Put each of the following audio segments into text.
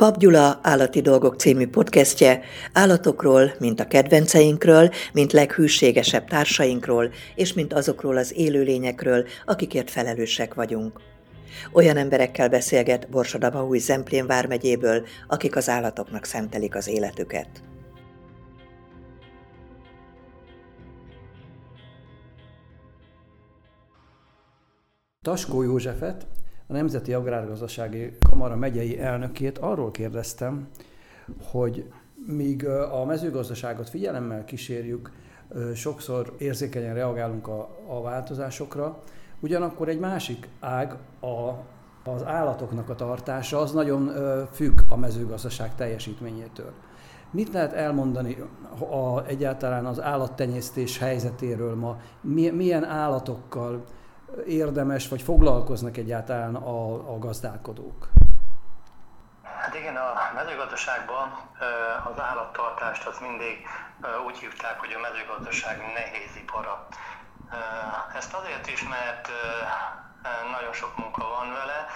Pap Gyula Állati Dolgok című podcastje állatokról, mint a kedvenceinkről, mint leghűségesebb társainkról, és mint azokról az élőlényekről, akikért felelősek vagyunk. Olyan emberekkel beszélget Borsodabahúj Zemplén vármegyéből, akik az állatoknak szentelik az életüket. Taskó Józsefet, a Nemzeti Agrárgazdasági Kamara megyei elnökét arról kérdeztem, hogy míg a mezőgazdaságot figyelemmel kísérjük, sokszor érzékenyen reagálunk a, a változásokra, ugyanakkor egy másik ág, a, az állatoknak a tartása, az nagyon függ a mezőgazdaság teljesítményétől. Mit lehet elmondani a, egyáltalán az állattenyésztés helyzetéről ma? Milyen állatokkal érdemes, vagy foglalkoznak egyáltalán a, a gazdálkodók? Hát igen, a mezőgazdaságban az állattartást az mindig úgy hívták, hogy a mezőgazdaság nehéz ipara. Ezt azért is, mert nagyon sok munka van vele,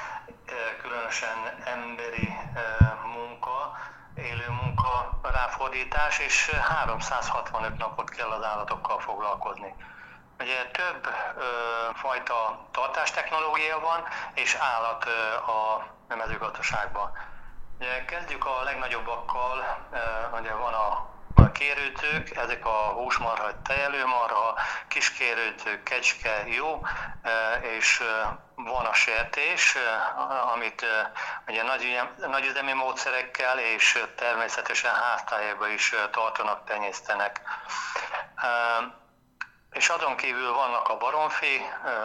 különösen emberi munka, élő munka ráfordítás, és 365 napot kell az állatokkal foglalkozni. Ugye több ö, fajta tartástechnológia van, és állat ö, a mezőgazdaságban. Ugye kezdjük a legnagyobbakkal, ö, ugye van a a kérőtők, ezek a húsmarha, tejelőmarha, kiskérőtők, kecske, jó, és van a sertés, amit ugye nagy, üzemi módszerekkel és természetesen háztájában is tartanak, tenyésztenek. És azon kívül vannak a baromfi,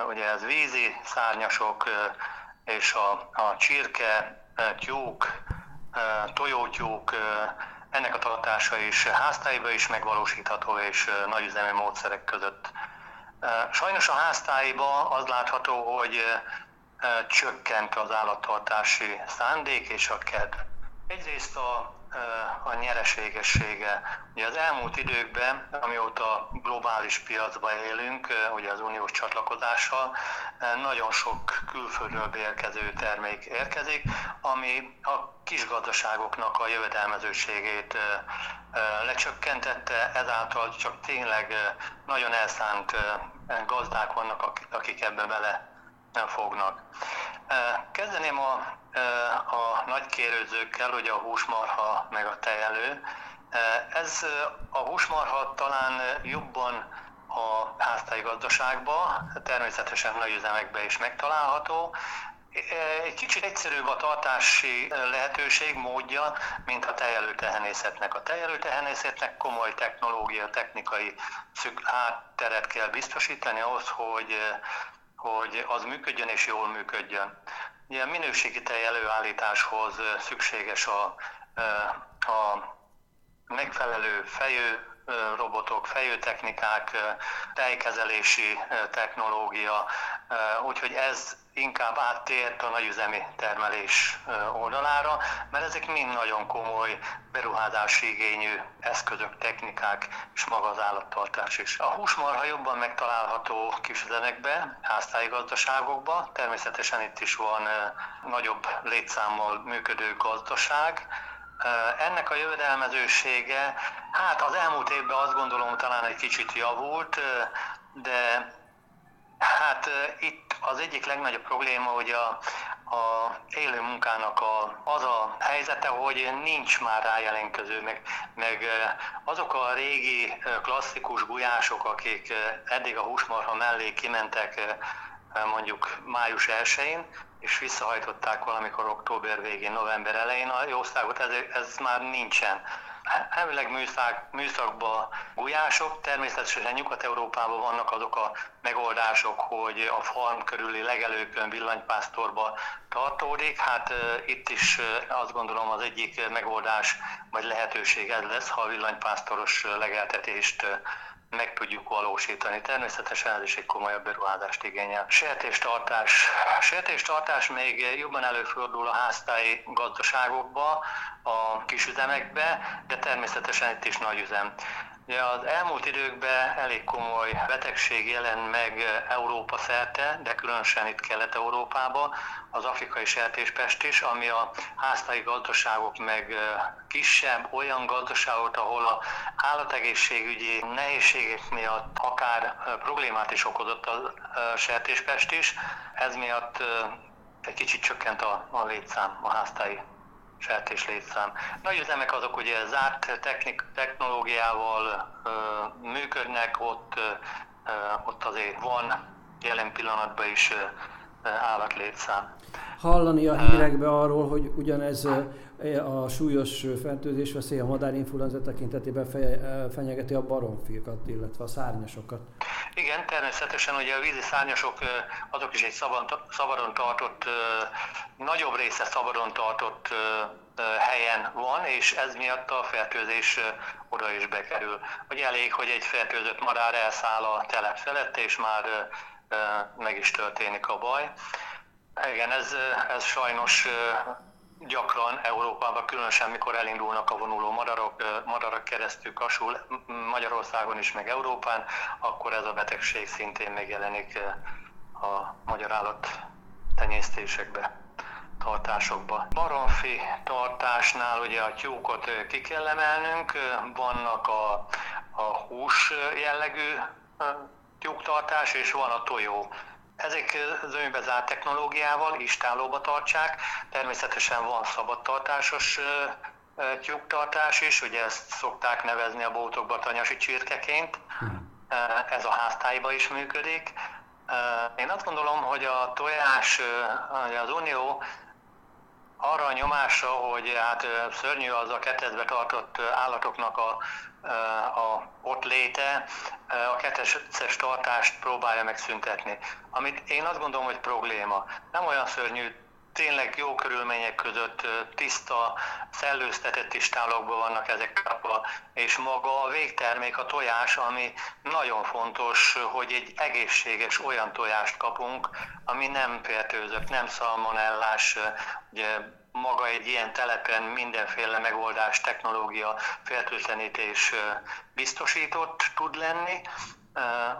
ugye ez vízi szárnyasok, és a, a csirke, tyúk, tojótyúk, ennek a tartása is háztáiba is megvalósítható, és nagyüzemi módszerek között. Sajnos a háztáiba az látható, hogy csökkent az állattartási szándék és a kedv. Egyrészt a a nyereségessége. Ugye az elmúlt időkben, amióta globális piacba élünk, ugye az uniós csatlakozással, nagyon sok külföldről beérkező termék érkezik, ami a kis gazdaságoknak a jövedelmezőségét lecsökkentette, ezáltal csak tényleg nagyon elszánt gazdák vannak, akik ebbe bele fognak. Kezdeném a, a nagy kérőzőkkel, ugye a húsmarha meg a tejelő. Ez a húsmarha talán jobban a háztáji gazdaságban, természetesen nagy üzemekben is megtalálható. Egy kicsit egyszerűbb a tartási lehetőség, módja, mint a tejelőtehenészetnek. A tejelőtehenészetnek komoly technológia, technikai hátteret kell biztosítani ahhoz, hogy hogy az működjön és jól működjön. Ilyen minőségi tej előállításhoz szükséges a, a megfelelő fejő robotok, fejőtechnikák, tejkezelési technológia, úgyhogy ez inkább áttért a nagyüzemi termelés oldalára, mert ezek mind nagyon komoly beruházási igényű eszközök, technikák és maga az állattartás is. A húsmarha jobban megtalálható kisüzemekbe, háztáji gazdaságokba, természetesen itt is van nagyobb létszámmal működő gazdaság, ennek a jövedelmezősége, hát az elmúlt évben azt gondolom talán egy kicsit javult, de hát itt az egyik legnagyobb probléma, hogy a, a élő munkának a, az a helyzete, hogy nincs már rájelentkező, meg, meg azok a régi klasszikus gulyások, akik eddig a húsmarha mellé kimentek mondjuk május 1-én, és visszahajtották valamikor október végén, november elején a jószágot, ez, ez már nincsen. Elvileg műszak, műszakban gulyások, természetesen Nyugat-Európában vannak azok a megoldások, hogy a farm körüli legelőkön villanypásztorba tartódik. Hát itt is uh, azt gondolom az egyik megoldás vagy lehetőség ez lesz, ha a villanypásztoros legeltetést meg tudjuk valósítani. Természetesen ez is egy komolyabb beruházást igényel. Sertéstartás. Sertéstartás még jobban előfordul a háztáji gazdaságokba, a kisüzemekbe, de természetesen itt is nagy üzem. Ugye az elmúlt időkben elég komoly betegség jelent meg Európa szerte, de különösen itt Kelet-Európában, az afrikai sertéspest is, ami a háztai gazdaságok meg kisebb olyan gazdaságok, ahol a állategészségügyi nehézségek miatt akár problémát is okozott a sertéspest is, ez miatt egy kicsit csökkent a, a létszám, a háztai sertés létszám. Nagy üzemek azok ugye zárt technik, technológiával ö, működnek, ott, ö, ott azért van jelen pillanatban is ö, állatlétszám. Hallani a hírekbe arról, hogy ugyanez a súlyos fertőzés veszély a madárinfluenza tekintetében fenyegeti a baromfiakat, illetve a szárnyasokat. Igen, természetesen ugye a vízi szárnyasok azok is egy szabadon tartott, nagyobb része szabadon tartott helyen van, és ez miatt a fertőzés oda is bekerül. Hogy elég, hogy egy fertőzött madár elszáll a telep felett, és már meg is történik a baj. Igen, ez, ez sajnos gyakran Európában, különösen mikor elindulnak a vonuló madarak, madarak keresztül kasul Magyarországon is, meg Európán, akkor ez a betegség szintén megjelenik a magyar állat tenyésztésekbe tartásokba. Baromfi tartásnál ugye a tyúkot ki kell emelnünk, vannak a, a hús jellegű tyúktartás, és van a tojó ezek zönybe zárt technológiával istálóba tartsák, természetesen van szabadtartásos tyúktartás is, ugye ezt szokták nevezni a bótokba tanyasi csirkeként, ez a háztályba is működik. Én azt gondolom, hogy a tojás, az Unió arra a nyomásra, hogy hát szörnyű az a ketrecbe tartott állatoknak a, a ott léte, a ketteces tartást próbálja megszüntetni. Amit én azt gondolom, hogy probléma. Nem olyan szörnyű tényleg jó körülmények között tiszta, szellőztetett istálokban vannak ezek kapva, és maga a végtermék, a tojás, ami nagyon fontos, hogy egy egészséges olyan tojást kapunk, ami nem fertőzött, nem szalmonellás, ugye maga egy ilyen telepen mindenféle megoldás, technológia, fertőtlenítés biztosított tud lenni,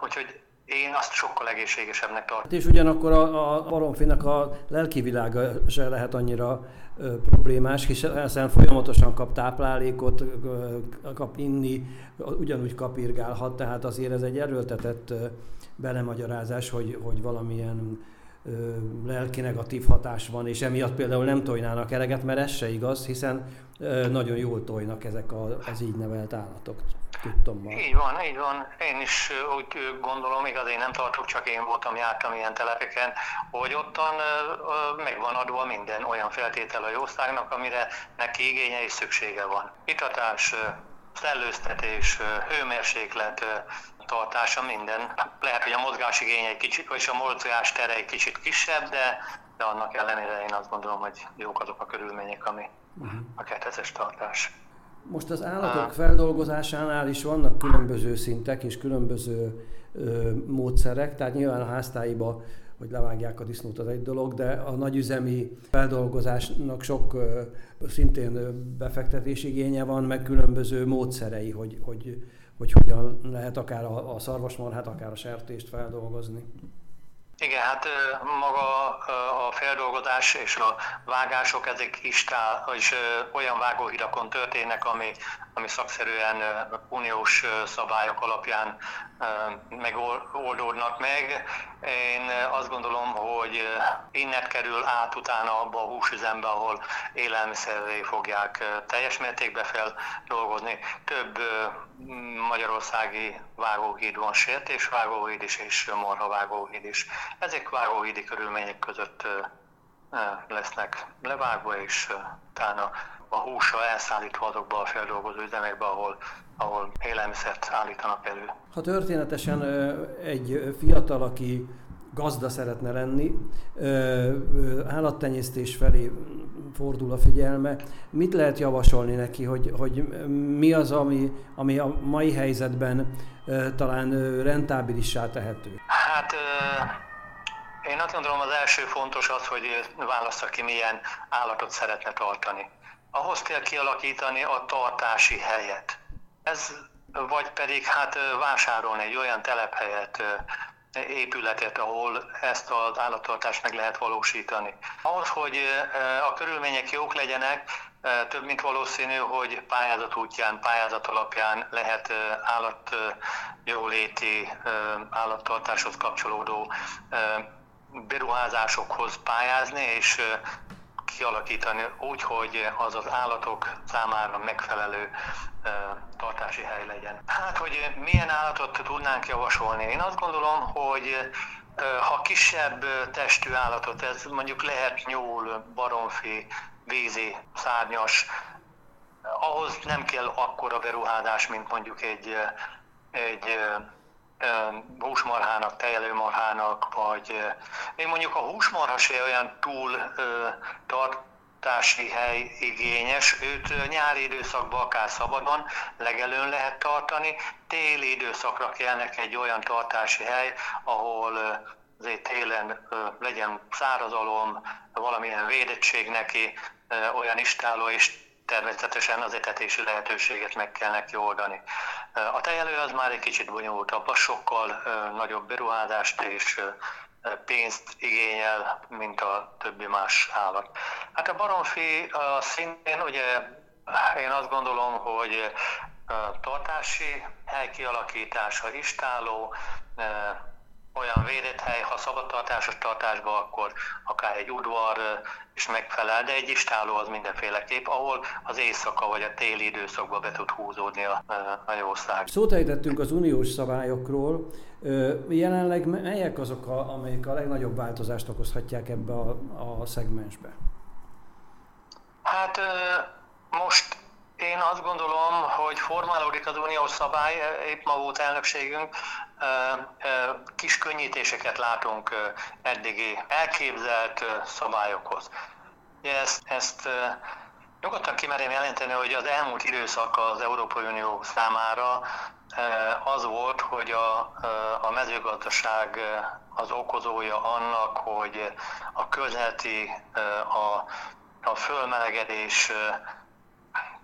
úgyhogy én azt sokkal egészségesebbnek tartom. És ugyanakkor a, a baromfinak a lelki világa se lehet annyira ö, problémás, hiszen folyamatosan kap táplálékot, ö, kap inni, ugyanúgy kapirgálhat, tehát azért ez egy erőltetett ö, belemagyarázás, hogy, hogy valamilyen lelki negatív hatás van, és emiatt például nem tojnának eleget, mert ez se igaz, hiszen nagyon jól tojnak ezek az így nevelt állatok tudtommal. Így van, így van. Én is úgy gondolom, igaz, én nem tartok, csak én voltam, jártam ilyen telepeken, hogy ottan meg adva minden olyan feltétel a jószágnak, amire neki igénye és szüksége van. Itatás, szellőztetés, hőmérséklet, tartása, minden. Lehet, hogy a mozgásigény egy kicsit, vagy a mozgás tere egy kicsit kisebb, de, de annak ellenére én azt gondolom, hogy jók azok a körülmények, ami uh-huh. a kettezes tartás. Most az állatok feldolgozásánál is vannak különböző szintek és különböző ö, módszerek, tehát nyilván a háztáiba, hogy levágják a disznót az egy dolog, de a nagyüzemi feldolgozásnak sok ö, szintén befektetés igénye van, meg különböző módszerei, hogy, hogy, hogy hogyan lehet akár a, a szarvasmarhát, akár a sertést feldolgozni. Igen, hát maga a feldolgozás és a vágások, ezek istál, és olyan vágóhidakon történnek, ami, ami szakszerűen uniós szabályok alapján megoldódnak meg. Én azt gondolom, hogy innen kerül át utána abba a húsüzembe, ahol élelmiszerré fogják teljes mértékben feldolgozni. Több magyarországi vágóhíd van, vágóhíd is és vágóhíd is. Ezek vágóhídi körülmények között lesznek levágva, és utána a húsa elszállítva azokba a feldolgozó üzemekbe, ahol, ahol élelmiszert állítanak elő. Ha történetesen egy fiatal, aki gazda szeretne lenni, állattenyésztés felé fordul a figyelme, mit lehet javasolni neki, hogy, hogy mi az, ami, ami a mai helyzetben talán rentábilissá tehető? Hát én azt gondolom az első fontos az, hogy válassza ki milyen állatot szeretne tartani ahhoz kell kialakítani a tartási helyet. Ez vagy pedig hát vásárolni egy olyan telephelyet, épületet, ahol ezt az állattartást meg lehet valósítani. Ahhoz, hogy a körülmények jók legyenek, több mint valószínű, hogy pályázat útján, pályázat alapján lehet állatjóléti, állattartáshoz kapcsolódó beruházásokhoz pályázni, és kialakítani úgy, hogy az az állatok számára megfelelő tartási hely legyen. Hát, hogy milyen állatot tudnánk javasolni? Én azt gondolom, hogy ha kisebb testű állatot, ez mondjuk lehet nyúl, baromfi, vízi, szárnyas, ahhoz nem kell akkora beruházás, mint mondjuk egy, egy húsmarhának, tejelőmarhának, vagy még mondjuk a húsmarha se olyan túl tartási hely igényes, őt nyári időszakban akár szabadon legelőn lehet tartani, téli időszakra kellnek egy olyan tartási hely, ahol azért télen legyen szárazalom, valamilyen védettség neki, olyan istáló és természetesen az etetési lehetőséget meg kell neki oldani. A tejelő az már egy kicsit bonyolultabb, az sokkal nagyobb beruházást és pénzt igényel, mint a többi más állat. Hát a baromfi szintén ugye én azt gondolom, hogy tartási hely kialakítása, istáló, olyan védett hely, ha szabadtartásos tartásban, akkor akár egy udvar is megfelel, de egy istáló az mindenféleképp, ahol az éjszaka vagy a téli időszakban be tud húzódni a, a jószág. Szót ejtettünk az uniós szabályokról. Jelenleg melyek azok, a, amelyek a legnagyobb változást okozhatják ebbe a, a szegmensbe? Hát most én azt gondolom, hogy formálódik az uniós szabály, épp ma volt elnökségünk, kis könnyítéseket látunk eddigi elképzelt szabályokhoz. Ezt, ezt nyugodtan kimerem jelenteni, hogy az elmúlt időszak az Európai Unió számára az volt, hogy a, a mezőgazdaság az okozója annak, hogy a közleti, a, a fölmelegedés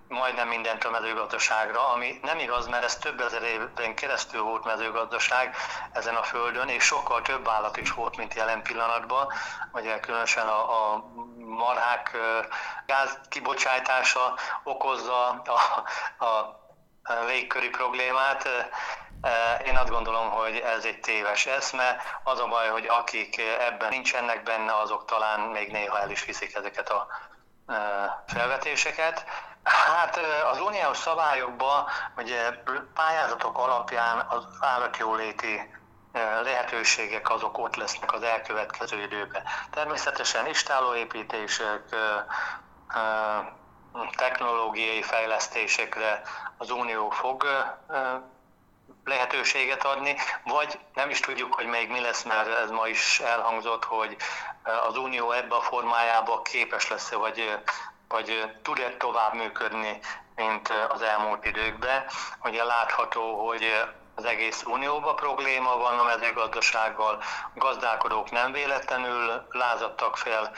majdnem mindent a mezőgazdaságra, ami nem igaz, mert ez több ezer évben keresztül volt mezőgazdaság ezen a földön, és sokkal több állat is volt, mint jelen pillanatban. Ugye különösen a, a marhák gáz kibocsátása okozza a, a légköri problémát. Én azt gondolom, hogy ez egy téves eszme. Az a baj, hogy akik ebben nincsenek benne, azok talán még néha el is viszik ezeket a felvetéseket. Hát az uniós szabályokban ugye pályázatok alapján az állatjóléti lehetőségek azok ott lesznek az elkövetkező időben. Természetesen istálóépítések, technológiai fejlesztésekre az Unió fog lehetőséget adni, vagy nem is tudjuk, hogy még mi lesz, mert ez ma is elhangzott, hogy az Unió ebbe a formájába képes lesz vagy, vagy tud-e tovább működni, mint az elmúlt időkben. Ugye látható, hogy az egész unióban probléma van a mezőgazdasággal, a gazdálkodók nem véletlenül lázadtak fel,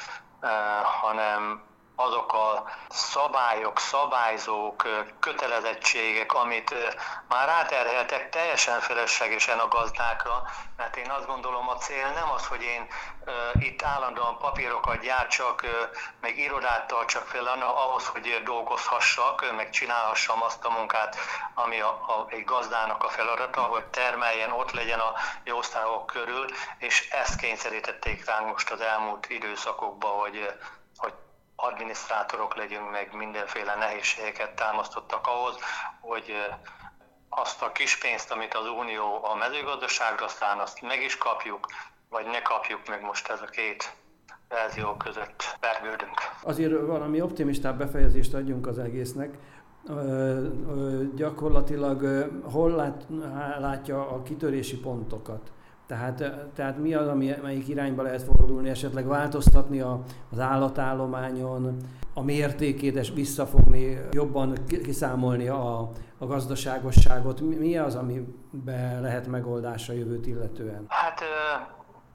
hanem azok a szabályok, szabályzók, kötelezettségek, amit már ráterheltek teljesen feleslegesen a gazdákra, mert én azt gondolom a cél nem az, hogy én itt állandóan papírokat gyártsak, meg irodát tartsak fel ahhoz, hogy dolgozhassak, meg csinálhassam azt a munkát, ami a, a, egy gazdának a feladata, hogy termeljen, ott legyen a jószágok körül, és ezt kényszerítették ránk most az elmúlt időszakokban, hogy adminisztrátorok legyünk, meg mindenféle nehézségeket támasztottak ahhoz, hogy azt a kis pénzt, amit az Unió a mezőgazdaságra aztán azt meg is kapjuk, vagy ne kapjuk meg most ez a két verzió között vergődünk. Azért valami optimistább befejezést adjunk az egésznek. Gyakorlatilag hol lát, látja a kitörési pontokat? Tehát, tehát mi az, ami, melyik irányba lehet fordulni, esetleg változtatni a, az állatállományon, a mértékét és visszafogni, jobban kiszámolni a, a gazdaságosságot. Mi az, amiben lehet megoldás a jövőt illetően? Hát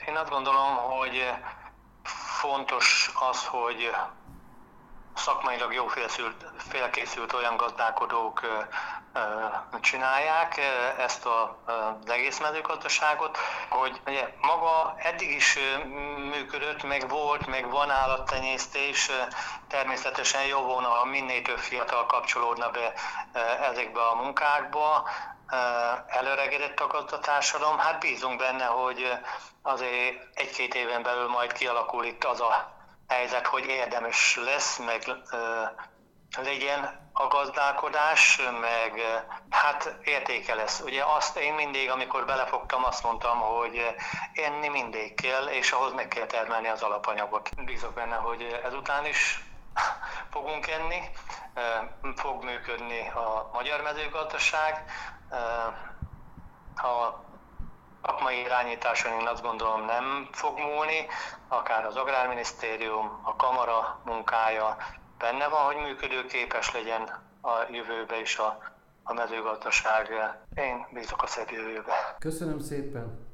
én azt gondolom, hogy fontos az, hogy szakmailag jó félkészült olyan gazdálkodók csinálják ezt az egész mezőgazdaságot, hogy ugye maga eddig is működött, meg volt, meg van állattenyésztés, természetesen jó volna, ha minél több fiatal kapcsolódna be ezekbe a munkákba, előregedett a gazdatársadalom, hát bízunk benne, hogy azért egy-két éven belül majd kialakul itt az a helyzet, hogy érdemes lesz, meg legyen a gazdálkodás, meg hát értéke lesz. Ugye azt én mindig, amikor belefogtam, azt mondtam, hogy enni mindig kell, és ahhoz meg kell termelni az alapanyagot. Bízok benne, hogy ezután is fogunk enni, fog működni a magyar mezőgazdaság. A szakmai irányításon én azt gondolom nem fog múlni, akár az Agrárminisztérium, a Kamara munkája, benne van, hogy működőképes legyen a jövőbe is a, a mezőgazdaság. Én bízok a szebb jövőbe. Köszönöm szépen!